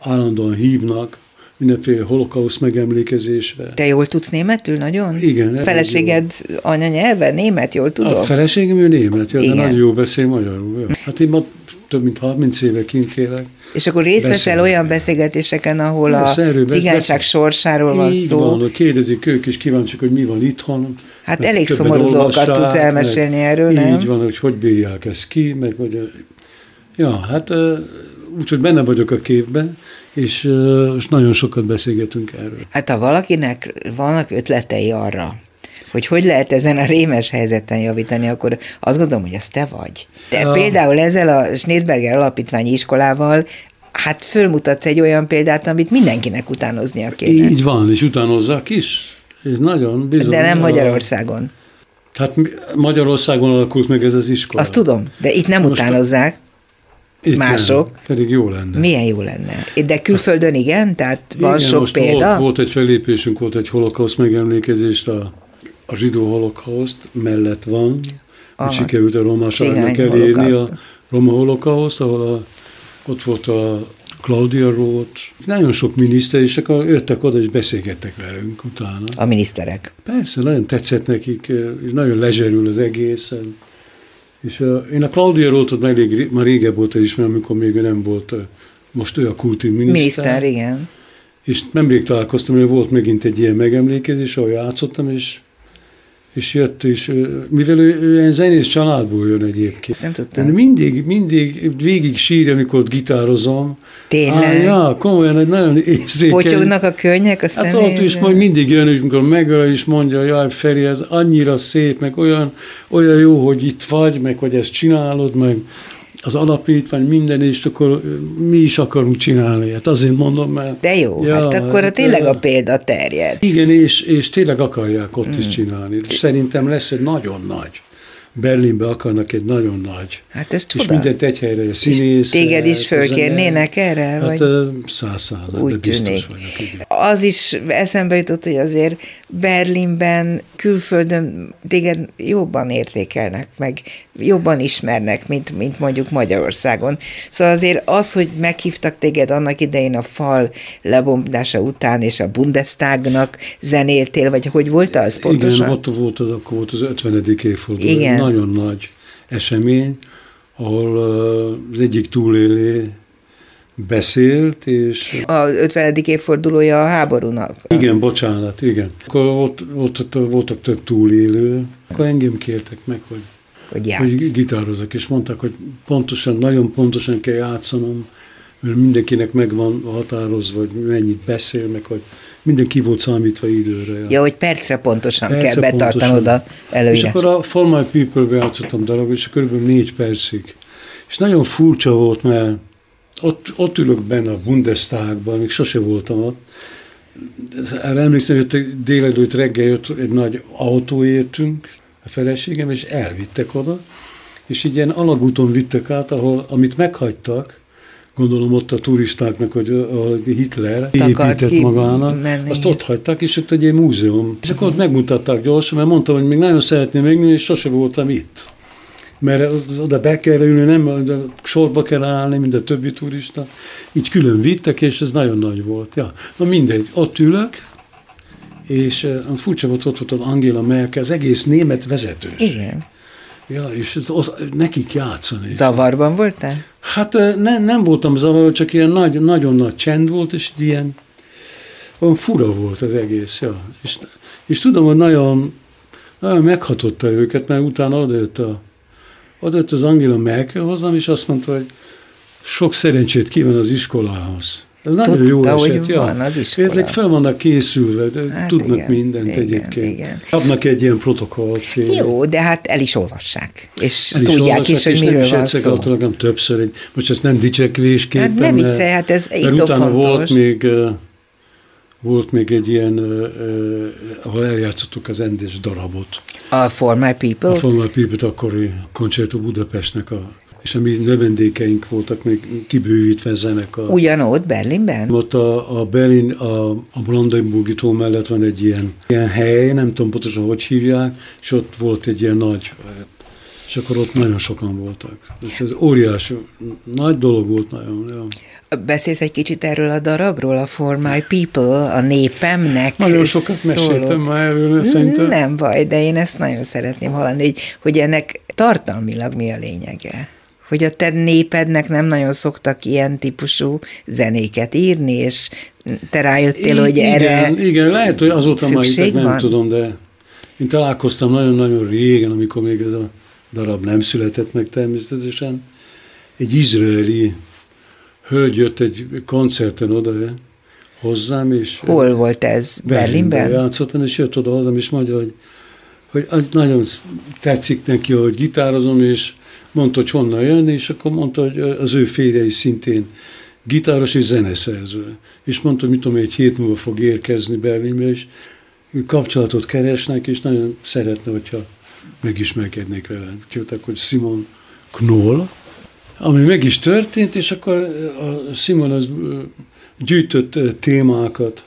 Állandóan hívnak, mindenféle holokauszt megemlékezésre. Te jól tudsz németül nagyon? Igen. Feleséged jó. anyanyelve német, jól tudom? A feleségem ő német, ja, de nagyon jó beszél magyarul. Jó. Hát én ma több mint 30 éve kint élek. És akkor részt veszel olyan beszélgetéseken, ahol Persze, a cigányság sorsáról van Így szó. Van, kérdezik ők is kíváncsiak, hogy mi van itthon. Hát elég szomorú dolgokat tudsz elmesélni meg, erről, nem? Így van, hogy hogy bírják ezt ki, meg hogy... Ja, hát úgyhogy benne vagyok a képben, és, és nagyon sokat beszélgetünk erről. Hát ha valakinek vannak ötletei arra, hogy hogy lehet ezen a rémes helyzeten javítani, akkor azt gondolom, hogy az te vagy. Te ja. például ezzel a Schneidberger Alapítványi Iskolával hát fölmutatsz egy olyan példát, amit mindenkinek utánoznia kéne. Így van, és utánozzák is. És nagyon bizony. De nem Magyarországon. Hát Magyarországon alakult meg ez az iskola. Azt tudom, de itt nem Most utánozzák. Itt mások. Nem, pedig jó lenne. Milyen jó lenne. De külföldön igen? Tehát van igen, sok most példa? Volt, volt egy felépésünk, volt egy holokauszt megemlékezést, a, a zsidó holokauszt mellett van, hogy sikerült a romáságnak elérni a roma holokauszt, ahol a, ott volt a Claudia Roth, nagyon sok miniszter, és akkor jöttek oda, és beszélgettek velünk utána. A miniszterek? Persze, nagyon tetszett nekik, és nagyon lezserül az egész, És uh, én a Claudia Rótot elég, már régebb óta ismerem, amikor még ő nem volt, uh, most ő a kultúrminiszter. Miniszter, igen. És nemrég találkoztam, hogy volt megint egy ilyen megemlékezés, ahol játszottam, és és jött, és mivel ő, ő ilyen zenész családból jön egyébként. Nem tudtam. Mindig, mindig végig sír, amikor gitározom. Tényleg? Á, ja, komolyan, egy nagyon érzékeny. Potyognak a könnyek a Hát ott is majd mindig jön, hogy amikor megöl, és mondja, jaj, Feri, ez annyira szép, meg olyan, olyan jó, hogy itt vagy, meg hogy ezt csinálod, meg az alapítvány, minden, és akkor mi is akarunk csinálni. Hát azért mondom, mert... De jó, ja, hát akkor a tényleg a példa terjed. Igen, és, és tényleg akarják ott mm. is csinálni. Szerintem lesz egy nagyon nagy Berlinbe akarnak egy nagyon nagy. Hát ez csoda. És mindent egy helyre, színész. Téged is fölkérnének erre? Hát száz százalék, biztos vagyok. Igen. Az is eszembe jutott, hogy azért Berlinben, külföldön téged jobban értékelnek, meg jobban ismernek, mint, mint mondjuk Magyarországon. Szóval azért az, hogy meghívtak téged annak idején a fal lebomdása után, és a Bundestagnak zenéltél, vagy hogy volt az pontosan? Igen, ott volt az, akkor volt az 50. évforduló. Igen nagyon nagy esemény, ahol az egyik túlélé beszélt, és... A 50. évfordulója a háborúnak. Igen, bocsánat, igen. Akkor ott, ott, ott voltak több túlélő, akkor engem kértek meg, hogy, hogy, hogy gitározok, és mondták, hogy pontosan, nagyon pontosan kell játszanom, mert mindenkinek megvan határozva, hogy mennyit beszél, meg hogy mindenki volt számítva időre. Ja, ja hogy percre pontosan percre kell betartanod a előírás. És akkor a For My People-be játszottam darab, és körülbelül négy percig. És nagyon furcsa volt, mert ott, ott ülök benne a Bundestagban, még sose voltam ott. Erre emlékszem, hogy délelőtt reggel jött egy nagy autó értünk, a feleségem, és elvittek oda, és így ilyen alagúton vittek át, ahol, amit meghagytak, gondolom ott a turistáknak, hogy a Hitler épített magának, menni. azt ott hagyták, és ott egy múzeum. És akkor ott megmutatták gyorsan, mert mondtam, hogy még nagyon szeretném megnézni, és sose voltam itt. Mert oda be kell ülni, nem, de sorba kell állni, mint a többi turista. Így külön vittek, és ez nagyon nagy volt. Ja. Na mindegy, ott ülök, és uh, furcsa volt, ott az Angela Merkel, az egész német vezetős. Igen. Ja, és ott, nekik játszani. Zavarban voltál? Hát ne, nem voltam zavarban, csak ilyen nagy, nagyon nagy csend volt, és ilyen olyan fura volt az egész. Ja. És, és tudom, hogy nagyon, nagyon meghatotta őket, mert utána odajött, a, odajött az Angela Merkel hozzám, és azt mondta, hogy sok szerencsét kíván az iskolához. Ez nagyon Tudta, jó eset, ja. Van az iskola. Ezek fel vannak készülve, hát tudnak igen, mindent igen, egyébként. Igen. Kapnak egy ilyen protokollt. Fél. Jó, de hát el is olvassák. És el is tudják olvassák, is, hogy és miről nem van szó. nekem többször, most ezt nem dicsekvésképpen, hát nem vicce, hát ez mert utána fontos. volt még, volt még egy ilyen, ahol eljátszottuk az endés darabot. A For My People? A For My People akkori Concerto Budapestnek a és a mi növendékeink voltak még kibővítve zenekar. Ugyanott, Berlinben? Ott a, a Berlin, a, a Brandenburgi tó mellett van egy ilyen, ilyen hely, nem tudom pontosan, hogy hívják, és ott volt egy ilyen nagy, és akkor ott nagyon sokan voltak. És ez óriási, nagy dolog volt nagyon. Ja. Beszélsz egy kicsit erről a darabról, a For My People, a népemnek Nagyon sokat szólott. meséltem már erről, szerintem. Nem baj, de én ezt nagyon szeretném hallani, hogy, hogy ennek tartalmilag mi a lényege hogy a te népednek nem nagyon szoktak ilyen típusú zenéket írni, és te rájöttél, hogy igen, erre Igen, lehet, hogy azóta már nem tudom, de én találkoztam nagyon-nagyon régen, amikor még ez a darab nem született meg természetesen. Egy izraeli hölgy jött egy koncerten oda hozzám, és... Hol volt ez? Berlinben? Berlinben játszottam, és jött oda hozzám, és mondja, hogy, hogy nagyon tetszik neki, hogy gitározom, és mondta, hogy honnan jön, és akkor mondta, hogy az ő férje is szintén gitáros és zeneszerző. És mondta, hogy mit tudom, egy hét múlva fog érkezni Berlinbe, és kapcsolatot keresnek, és nagyon szeretne, hogyha megismerkednék vele. Úgyhogy hogy Simon Knoll, ami meg is történt, és akkor a Simon az gyűjtött témákat,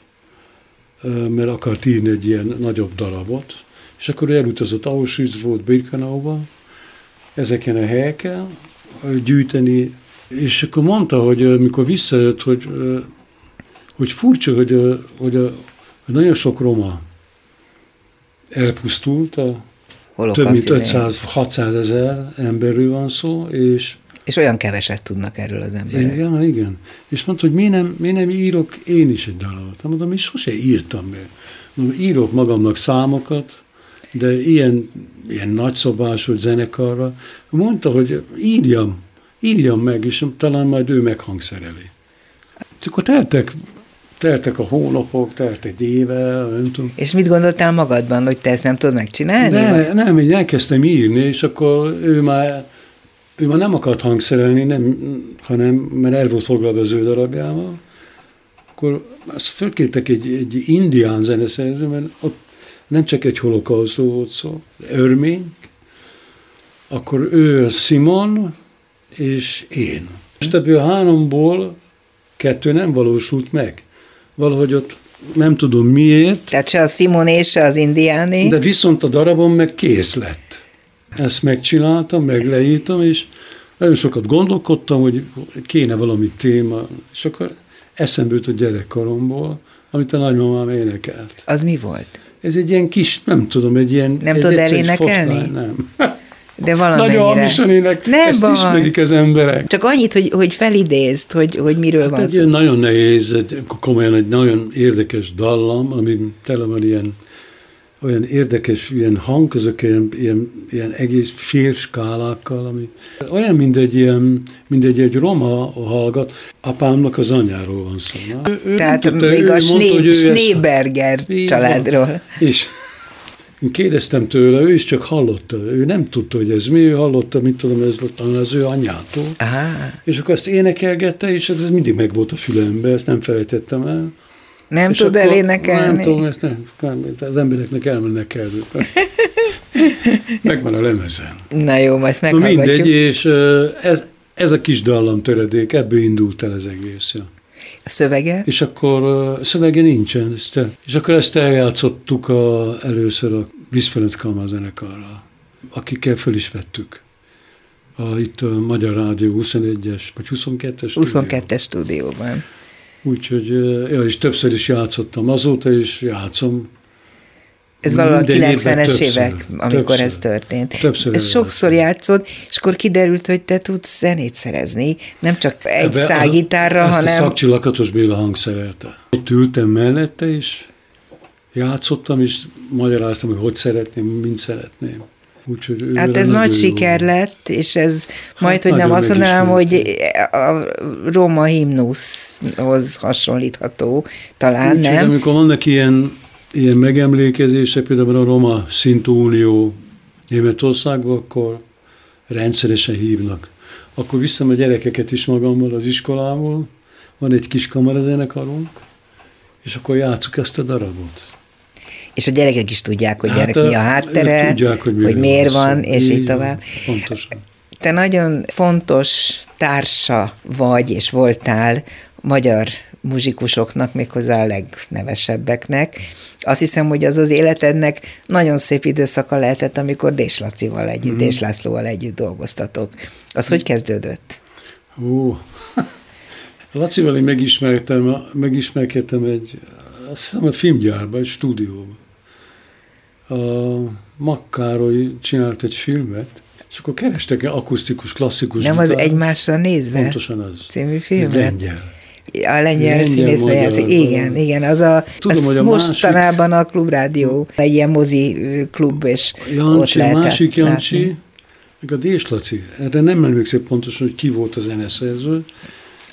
mert akart írni egy ilyen nagyobb darabot, és akkor elutazott Auschwitz volt Birkenauba, ezeken a helyeken gyűjteni, és akkor mondta, hogy mikor visszajött, hogy, hogy furcsa, hogy, hogy, a, hogy nagyon sok roma elpusztult a, több mint 500-600 ezer emberről van szó, és és olyan keveset tudnak erről az emberek. Igen, igen. És mondta, hogy miért nem, miért nem írok én is egy dalot. Mondom, és sose írtam meg. Mondom, írok magamnak számokat, de ilyen, ilyen nagyszobású zenekarra. Mondta, hogy írjam, írjam meg, és talán majd ő meghangszereli. Akkor teltek teltek a hónapok, telt egy éve, nem tudom. És mit gondoltál magadban, hogy te ezt nem tudod megcsinálni? De, vagy? nem, én elkezdtem írni, és akkor ő már, ő már nem akart hangszerelni, nem, hanem, mert el volt foglalva az ő darabjával. Akkor azt fölkértek egy, egy indián zeneszerző, mert ott nem csak egy holokausztó volt szó, örmény, akkor ő Simon és én. És ebből a háromból kettő nem valósult meg valahogy ott nem tudom miért. Tehát se a Simoné, se az indiáné. De viszont a darabom meg kész lett. Ezt megcsináltam, meg leírtam, és nagyon sokat gondolkodtam, hogy kéne valami téma, és akkor eszembe jut a gyerekkoromból, amit a nagymamám énekelt. Az mi volt? Ez egy ilyen kis, nem tudom, egy ilyen... Nem tudod elénekelni? Nem. De valamennyire. Nagyon hamisan ének, nem ezt baj. ismerik az emberek. Csak annyit, hogy, hogy felidézd, hogy, hogy miről hát van egy szó. Nagyon nehéz, komolyan egy nagyon érdekes dallam, ami tele van ilyen olyan érdekes ilyen hangközök, ilyen, ilyen, ilyen egész férskálákkal, ami olyan, mint egy ilyen, mint egy, egy roma hallgat, apámnak az anyáról van szó. Ő, ő Tehát tudta, még ő a Schneeberger családról. És én kérdeztem tőle, ő is csak hallotta, ő nem tudta, hogy ez mi, ő hallotta, mit tudom, ez talán az ő anyától. Aha. És akkor ezt énekelgette, és ez mindig meg volt a fülembe, ezt nem felejtettem el. Nem és tud elénekelni? Nem tudom, ezt nem, az embereknek elmennek kell. Megvan a lemezen. Na jó, majd meghallgatjuk. Na mindegy, és ez, ez a kis dallam töredék, ebből indult el az egész. Ja. A szövege? És akkor a szövege nincsen. Ezt, és akkor ezt eljátszottuk a, először a Visz Ferenc Kalmár zenekarral, akikkel föl is vettük. A, itt a Magyar Rádió 21-es, vagy 22-es 22-es stúdióban. Úgyhogy, ja, és többször is játszottam azóta, is játszom ez valahol a 90-es évek, amikor többször, ez történt. Többször ez sokszor játszod, és akkor kiderült, hogy te tudsz zenét szerezni, nem csak egy szágitárra, hanem... Ezt a szakcsillakatos Béla hangszerelte. Ott ültem mellette, és játszottam, és magyaráztam, hogy hogy szeretném, mint szeretném. Úgyhogy hát ez nagy siker jó. lett, és ez hát majd, hogy nem azt mondanám, hogy a Róma himnuszhoz hasonlítható, talán Úgy, nem. Amikor vannak ilyen ilyen megemlékezések, például a Roma Szintú Unió Németországban, akkor rendszeresen hívnak. Akkor viszem a gyerekeket is magammal az iskolából, van egy kis kamarazenekarunk, és akkor játszuk ezt a darabot. És a gyerekek is tudják, hogy gyerek hát, mi a háttere, tudják, hogy, hogy miért van, van és így, így tovább. Pontosan. Te nagyon fontos társa vagy, és voltál magyar muzsikusoknak, méghozzá a legnevesebbeknek. Azt hiszem, hogy az az életednek nagyon szép időszaka lehetett, amikor Dés Lacival együtt, mm. Dés Lászlóval együtt dolgoztatok. Az mm. hogy kezdődött? Ó, Lacival én megismertem, megismerkedtem egy, azt hiszem a filmgyárban, egy stúdióban. A Makkároly csinált egy filmet, és akkor kerestek akusztikus, klasszikus Nem gitár. az egymásra nézve? Pontosan az. Című filmet? Lengyel a lengyel színésznő játszik. Igen, igen, az a, Tudom, hogy a mostanában másik, a klubrádió, egy ilyen mozi klub, és Jancsi, ott másik Jancsi, látni. meg a Dés Laci. Erre nem emlékszem pontosan, hogy ki volt a zeneszerző.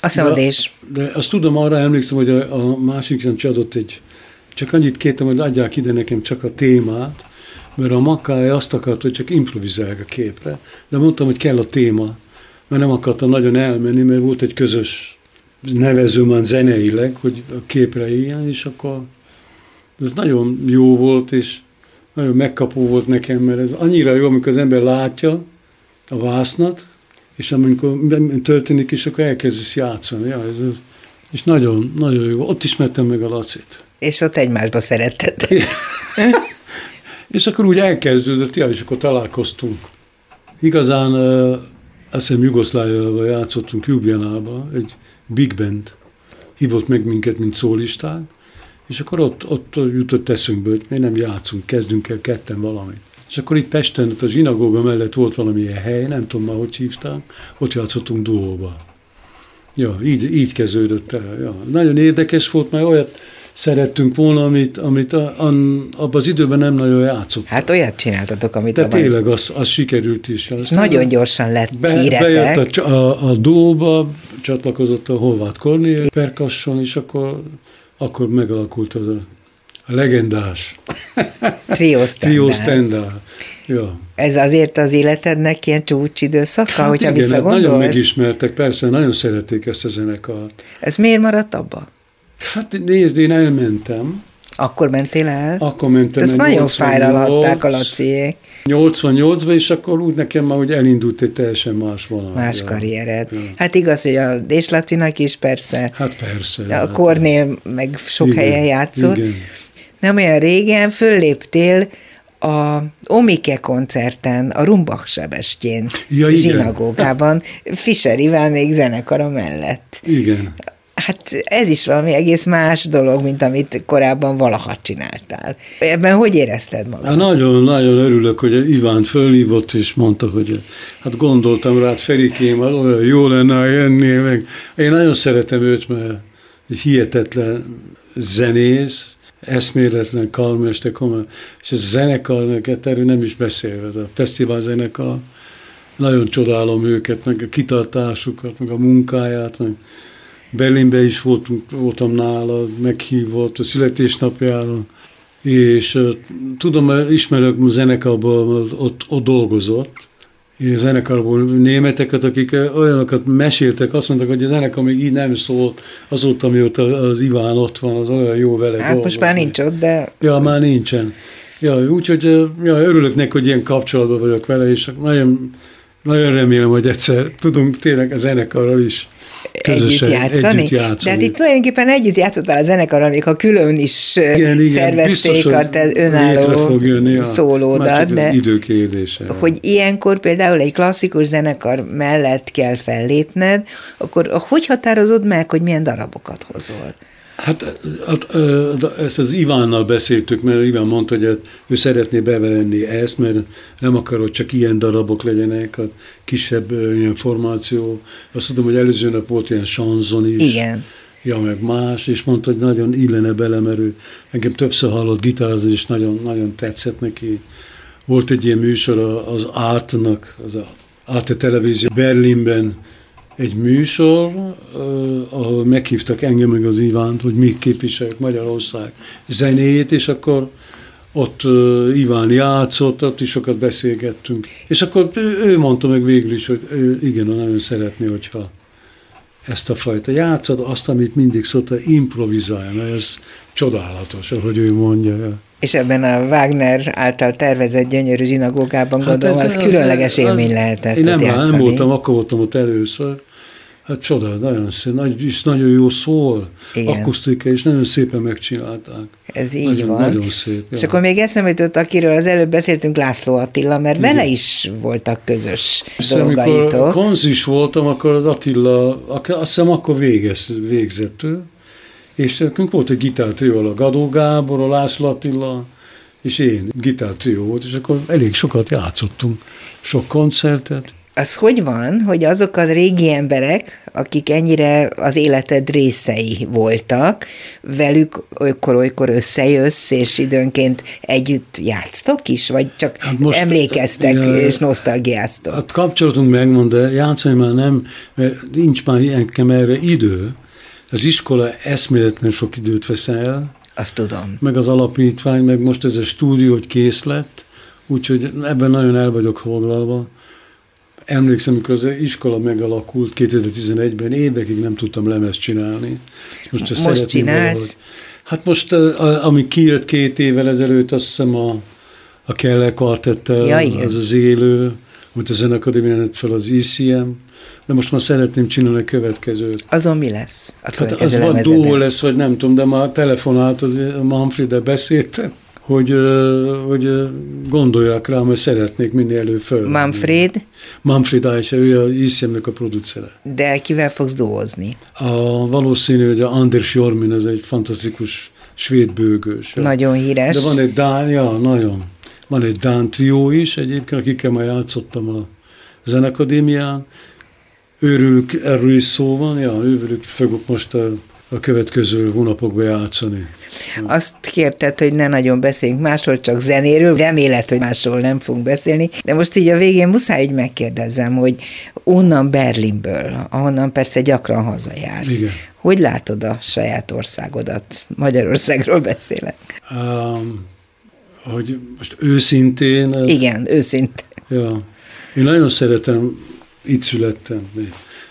Azt hiszem a Dés. De azt tudom, arra emlékszem, hogy a, a másik Jancsi adott egy, csak annyit kértem, hogy adják ide nekem csak a témát, mert a makája azt akart, hogy csak improvizálják a képre, de mondtam, hogy kell a téma, mert nem akartam nagyon elmenni, mert volt egy közös nevezőm zeneileg, hogy a képre éljen, és akkor ez nagyon jó volt, és nagyon megkapó volt nekem, mert ez annyira jó, amikor az ember látja a vásznat, és amikor történik is, akkor elkezdesz játszani. Ja, ez, ez, és nagyon, nagyon jó. Ott ismertem meg a Lacit. És ott egymásba szeretted. és akkor úgy elkezdődött, ja, és akkor találkoztunk. Igazán azt hiszem Jugoszláviában játszottunk Ljubljanába, egy big band hívott meg minket, mint szólistán, és akkor ott, ott jutott eszünkbe, hogy mi nem játszunk, kezdünk el ketten valamit. És akkor itt Pesten, ott a zsinagóga mellett volt valamilyen hely, nem tudom már, hogy hívták, ott játszottunk duóba. Ja, így, így kezdődött el. Ja. Nagyon érdekes volt, mert olyat szerettünk volna, amit, amit a, a, abban az időben nem nagyon játszott. Hát olyat csináltatok, amit De tényleg az, az sikerült is. És nagyon gyorsan lett be, híretek. Bejött a, a, a dóba, csatlakozott a Horváth Kornél perkasson, és akkor, akkor megalakult az a, a legendás Trio Trio Ja. Ez azért az életednek ilyen csúcsidőszaka, hát hogyha igen, visszagondolsz? nagyon megismertek, persze, nagyon szerették ezt a zenekart. Ez miért maradt abba? Hát nézd, én elmentem. Akkor mentél el? Akkor mentem Ezt nagyon fájralhatták a Laciék. 88-ban, és akkor úgy nekem már hogy elindult egy teljesen más valami. Más karriered. Ja. Hát igaz, hogy a Dés is persze. Hát persze. A hát. Kornél meg sok igen, helyen játszott. Igen. Nem olyan régen fölléptél a Omike koncerten, a Rumbach Sebestjén ja, zsinagógában, Fischer Ivánék zenekara mellett. Igen. Hát ez is valami egész más dolog, mint amit korábban valaha csináltál. Ebben hogy érezted magad? Hát nagyon-nagyon örülök, hogy Iván fölhívott, és mondta, hogy hát gondoltam rá, Ferikém, hát olyan jó lenne, ha jönnél meg. Én nagyon szeretem őt, mert egy hihetetlen zenész, eszméletlen karmester, és ez a zenekar, neked erről nem is beszélve, a fesztivál zenekar, nagyon csodálom őket, meg a kitartásukat, meg a munkáját, meg Berlinbe is voltunk, voltam nála, meghívott a születésnapjára, és tudom, ismerek a zenekarból, ott, ott dolgozott, és zenekarból németeket, akik olyanokat meséltek, azt mondták, hogy a zenekar még így nem szólt azóta, mióta az Iván ott van, az olyan jó vele Hát most már nincs ott, de... Ja, már nincsen. Ja, úgyhogy ja, örülök neki, hogy ilyen kapcsolatban vagyok vele, és nagyon, nagyon remélem, hogy egyszer tudunk tényleg a zenekarral is együtt játszani. együtt játszani. De hát itt tulajdonképpen együtt játszottál a zenekarral, még ha külön is igen, igen, szervezték biztos, a te önálló ja. szólódat. De idő kérdése. Hogy ilyenkor például egy klasszikus zenekar mellett kell fellépned, akkor hogy határozod meg, hogy milyen darabokat hozol? Hát, hát ezt az Ivánnal beszéltük, mert Iván mondta, hogy hát ő szeretné bevenni ezt, mert nem akar, hogy csak ilyen darabok legyenek, a kisebb ilyen formáció. Azt tudom, hogy előző nap volt ilyen sanzon is. Igen. Ja, meg más, és mondta, hogy nagyon illene bele, mert ő engem többször hallott gitározni, és nagyon, nagyon tetszett neki. Volt egy ilyen műsor az Artnak, az a Arte Televízió Berlinben, egy műsor, ahol meghívtak engem meg az Ivánt, hogy mi képviseljük Magyarország zenét, és akkor ott Iván játszott, ott is sokat beszélgettünk. És akkor ő, mondta meg végül is, hogy ő igen, nagyon szeretné, hogyha ezt a fajta játszad, azt, amit mindig szokta improvizálni, mert ez csodálatos, ahogy ő mondja. És ebben a Wagner által tervezett gyönyörű zsinagógában hát gondolom, ez, az, az különleges élmény az, lehetett Én nem, nem voltam, akkor voltam ott először, Hát csoda, nagyon szép, nagy, és nagyon jó szól, Igen. akusztika, és nagyon szépen megcsinálták. Ez így nagyon, van. Nagyon szép. És ja. akkor még eszembe jutott, akiről az előbb beszéltünk, László Attila, mert Igen. vele is voltak közös és dolgaitok. Amikor konzis voltam, akkor az Attila, azt hiszem akkor végez, végzett ő, és nekünk volt egy gitártrió, a Gadó Gábor, a László Attila, és én gitártrió volt, és akkor elég sokat játszottunk, sok koncertet, az hogy van, hogy azok a régi emberek, akik ennyire az életed részei voltak, velük olykor-olykor összejössz, és időnként együtt játsztok is, vagy csak hát most, emlékeztek ja, és nosztalgiáztok? Hát kapcsolatunk megmond, de játszani már nem, mert nincs már ilyenkem erre idő. Az iskola eszméletlen sok időt vesz el. Azt tudom. Meg az alapítvány, meg most ez a stúdió, hogy kész lett, úgyhogy ebben nagyon el vagyok foglalva Emlékszem, amikor az iskola megalakult 2011-ben, évekig nem tudtam lemezt csinálni. Most, most csinálsz? Valahogy. Hát most, ami kijött két évvel ezelőtt, azt hiszem a, a Keller Quartettel, ja, az az élő, amit a Zenakadémián fel az ICM, de most már szeretném csinálni a következőt. Azon mi lesz? A hát az vagy duó lesz, vagy nem tudom, de már telefonált, az Manfred-del beszéltem, hogy, hogy gondolják rá, mert szeretnék minél előbb föl. Manfred? Manfred Aisha, ő a ICM-nek a producere. De kivel fogsz dolgozni? A, valószínű, hogy a Anders Jormin, ez egy fantasztikus svéd bőgős. Nagyon híres. De van egy Dán, ja, nagyon. Van egy Dán trió is egyébként, akikkel már játszottam a zenekadémián. Őrülük, erről is szó van, ja, őrülük fogok most a, a következő hónapokban játszani. Azt kérted, hogy ne nagyon beszéljünk másról, csak zenéről. Remélet, hogy másról nem fogunk beszélni. De most így a végén muszáj, hogy megkérdezem, hogy onnan Berlinből, ahonnan persze gyakran hazajársz, Igen. hogy látod a saját országodat? Magyarországról beszélek. Um, hogy most őszintén... Igen, őszinte. Ja. Én nagyon szeretem, itt születtem.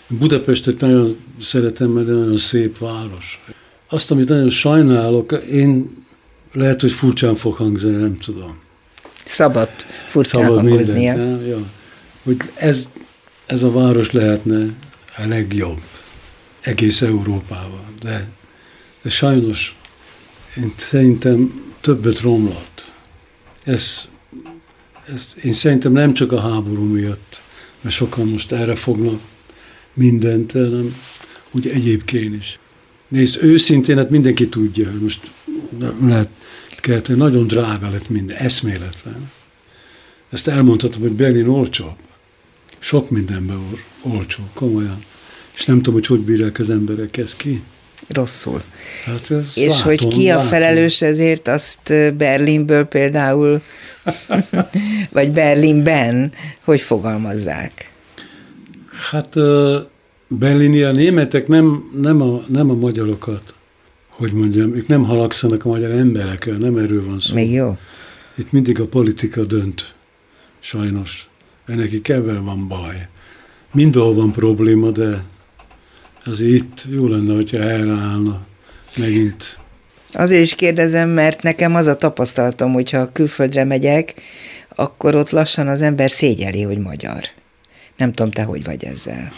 Budapestet nagyon szeretem, mert nagyon szép város. Azt, amit nagyon sajnálok, én lehet, hogy furcsán fog hangzani, nem tudom. Szabad furcsán Szabad hangoznia. minden. Ja. Hogy ez, ez a város lehetne a legjobb egész Európában. De, de sajnos én szerintem többet romlott. Ez, ez, én szerintem nem csak a háború miatt, mert sokan most erre fognak mindent, hanem úgy egyébként is. Nézd, őszintén, hát mindenki tudja, most lehet, kell, nagyon drága lett minden, eszméletlen. Ezt elmondhatom, hogy Berlin olcsóbb. Sok mindenben ol- olcsó, komolyan. És nem tudom, hogy hogy bírják az emberek ezt ki. Rosszul. Hát És látom, hogy ki a látom. felelős ezért, azt Berlinből például, vagy Berlinben, hogy fogalmazzák? Hát Berlini a németek nem, nem, a, nem a magyarokat, hogy mondjam, ők nem halagszanak a magyar emberekkel, nem erről van szó. Még jó? Itt mindig a politika dönt, sajnos. Nekik ebben van baj. Mindenhol van probléma, de azért itt jó lenne, hogyha helyreállna megint. Azért is kérdezem, mert nekem az a tapasztalatom, hogyha külföldre megyek, akkor ott lassan az ember szégyeli, hogy magyar. Nem tudom, te hogy vagy ezzel.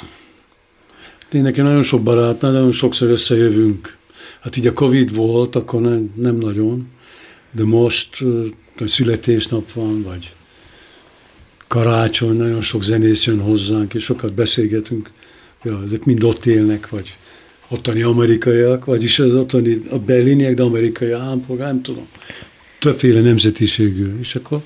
Én nekem nagyon sok barátnál, nagyon sokszor összejövünk. Hát így a Covid volt, akkor nem, nem nagyon, de most születésnap van, vagy karácsony, nagyon sok zenész jön hozzánk, és sokat beszélgetünk. Ja, ezek mind ott élnek, vagy ottani amerikaiak, vagyis az ottani a berliniek, de amerikai állampolgár, nem tudom. Többféle nemzetiségű. És akkor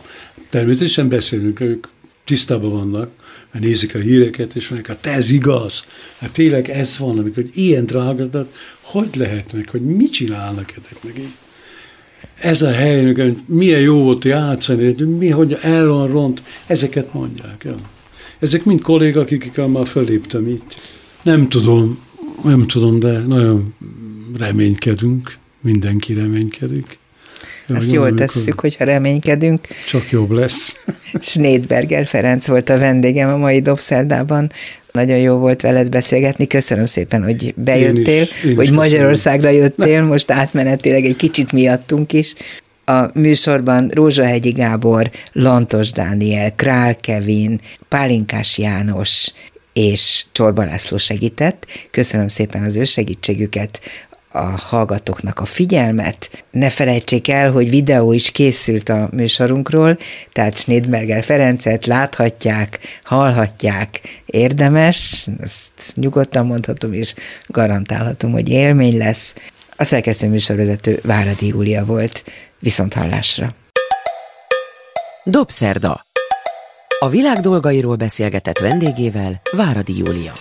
természetesen beszélünk, ők tisztában vannak, mert nézik a híreket, és mondják, hát ez igaz, hát tényleg ez van, amikor ilyen drága, de hogy lehet meg, hogy mit csinálnak ezek meg így? Ez a hely, amikor milyen jó volt játszani, mi, hogy el van ront, ezeket mondják. Ja. Ezek mind kollégák, akikkel már föléptem itt. Nem tudom, nem tudom, de nagyon reménykedünk, mindenki reménykedik. Ja, Ezt hogy jól tesszük, hogyha reménykedünk. Csak jobb lesz. Snédberger Ferenc volt a vendégem a mai Dobszerdában. Nagyon jó volt veled beszélgetni. Köszönöm szépen, hogy bejöttél, Én is- én hogy köszönöm. Magyarországra jöttél, most átmenetileg egy kicsit miattunk is. A műsorban Rózsahegyi Gábor, Lantos Dániel, Král Kevin, Pálinkás János és Csorba László segített. Köszönöm szépen az ő segítségüket, a hallgatóknak a figyelmet. Ne felejtsék el, hogy videó is készült a műsorunkról, tehát Schneidberger Ferencet láthatják, hallhatják, érdemes, ezt nyugodtan mondhatom, és garantálhatom, hogy élmény lesz. A szerkesztő műsorvezető Váradi Júlia volt. Viszont hallásra! Dobszerda. A világ dolgairól beszélgetett vendégével Váradi Júlia.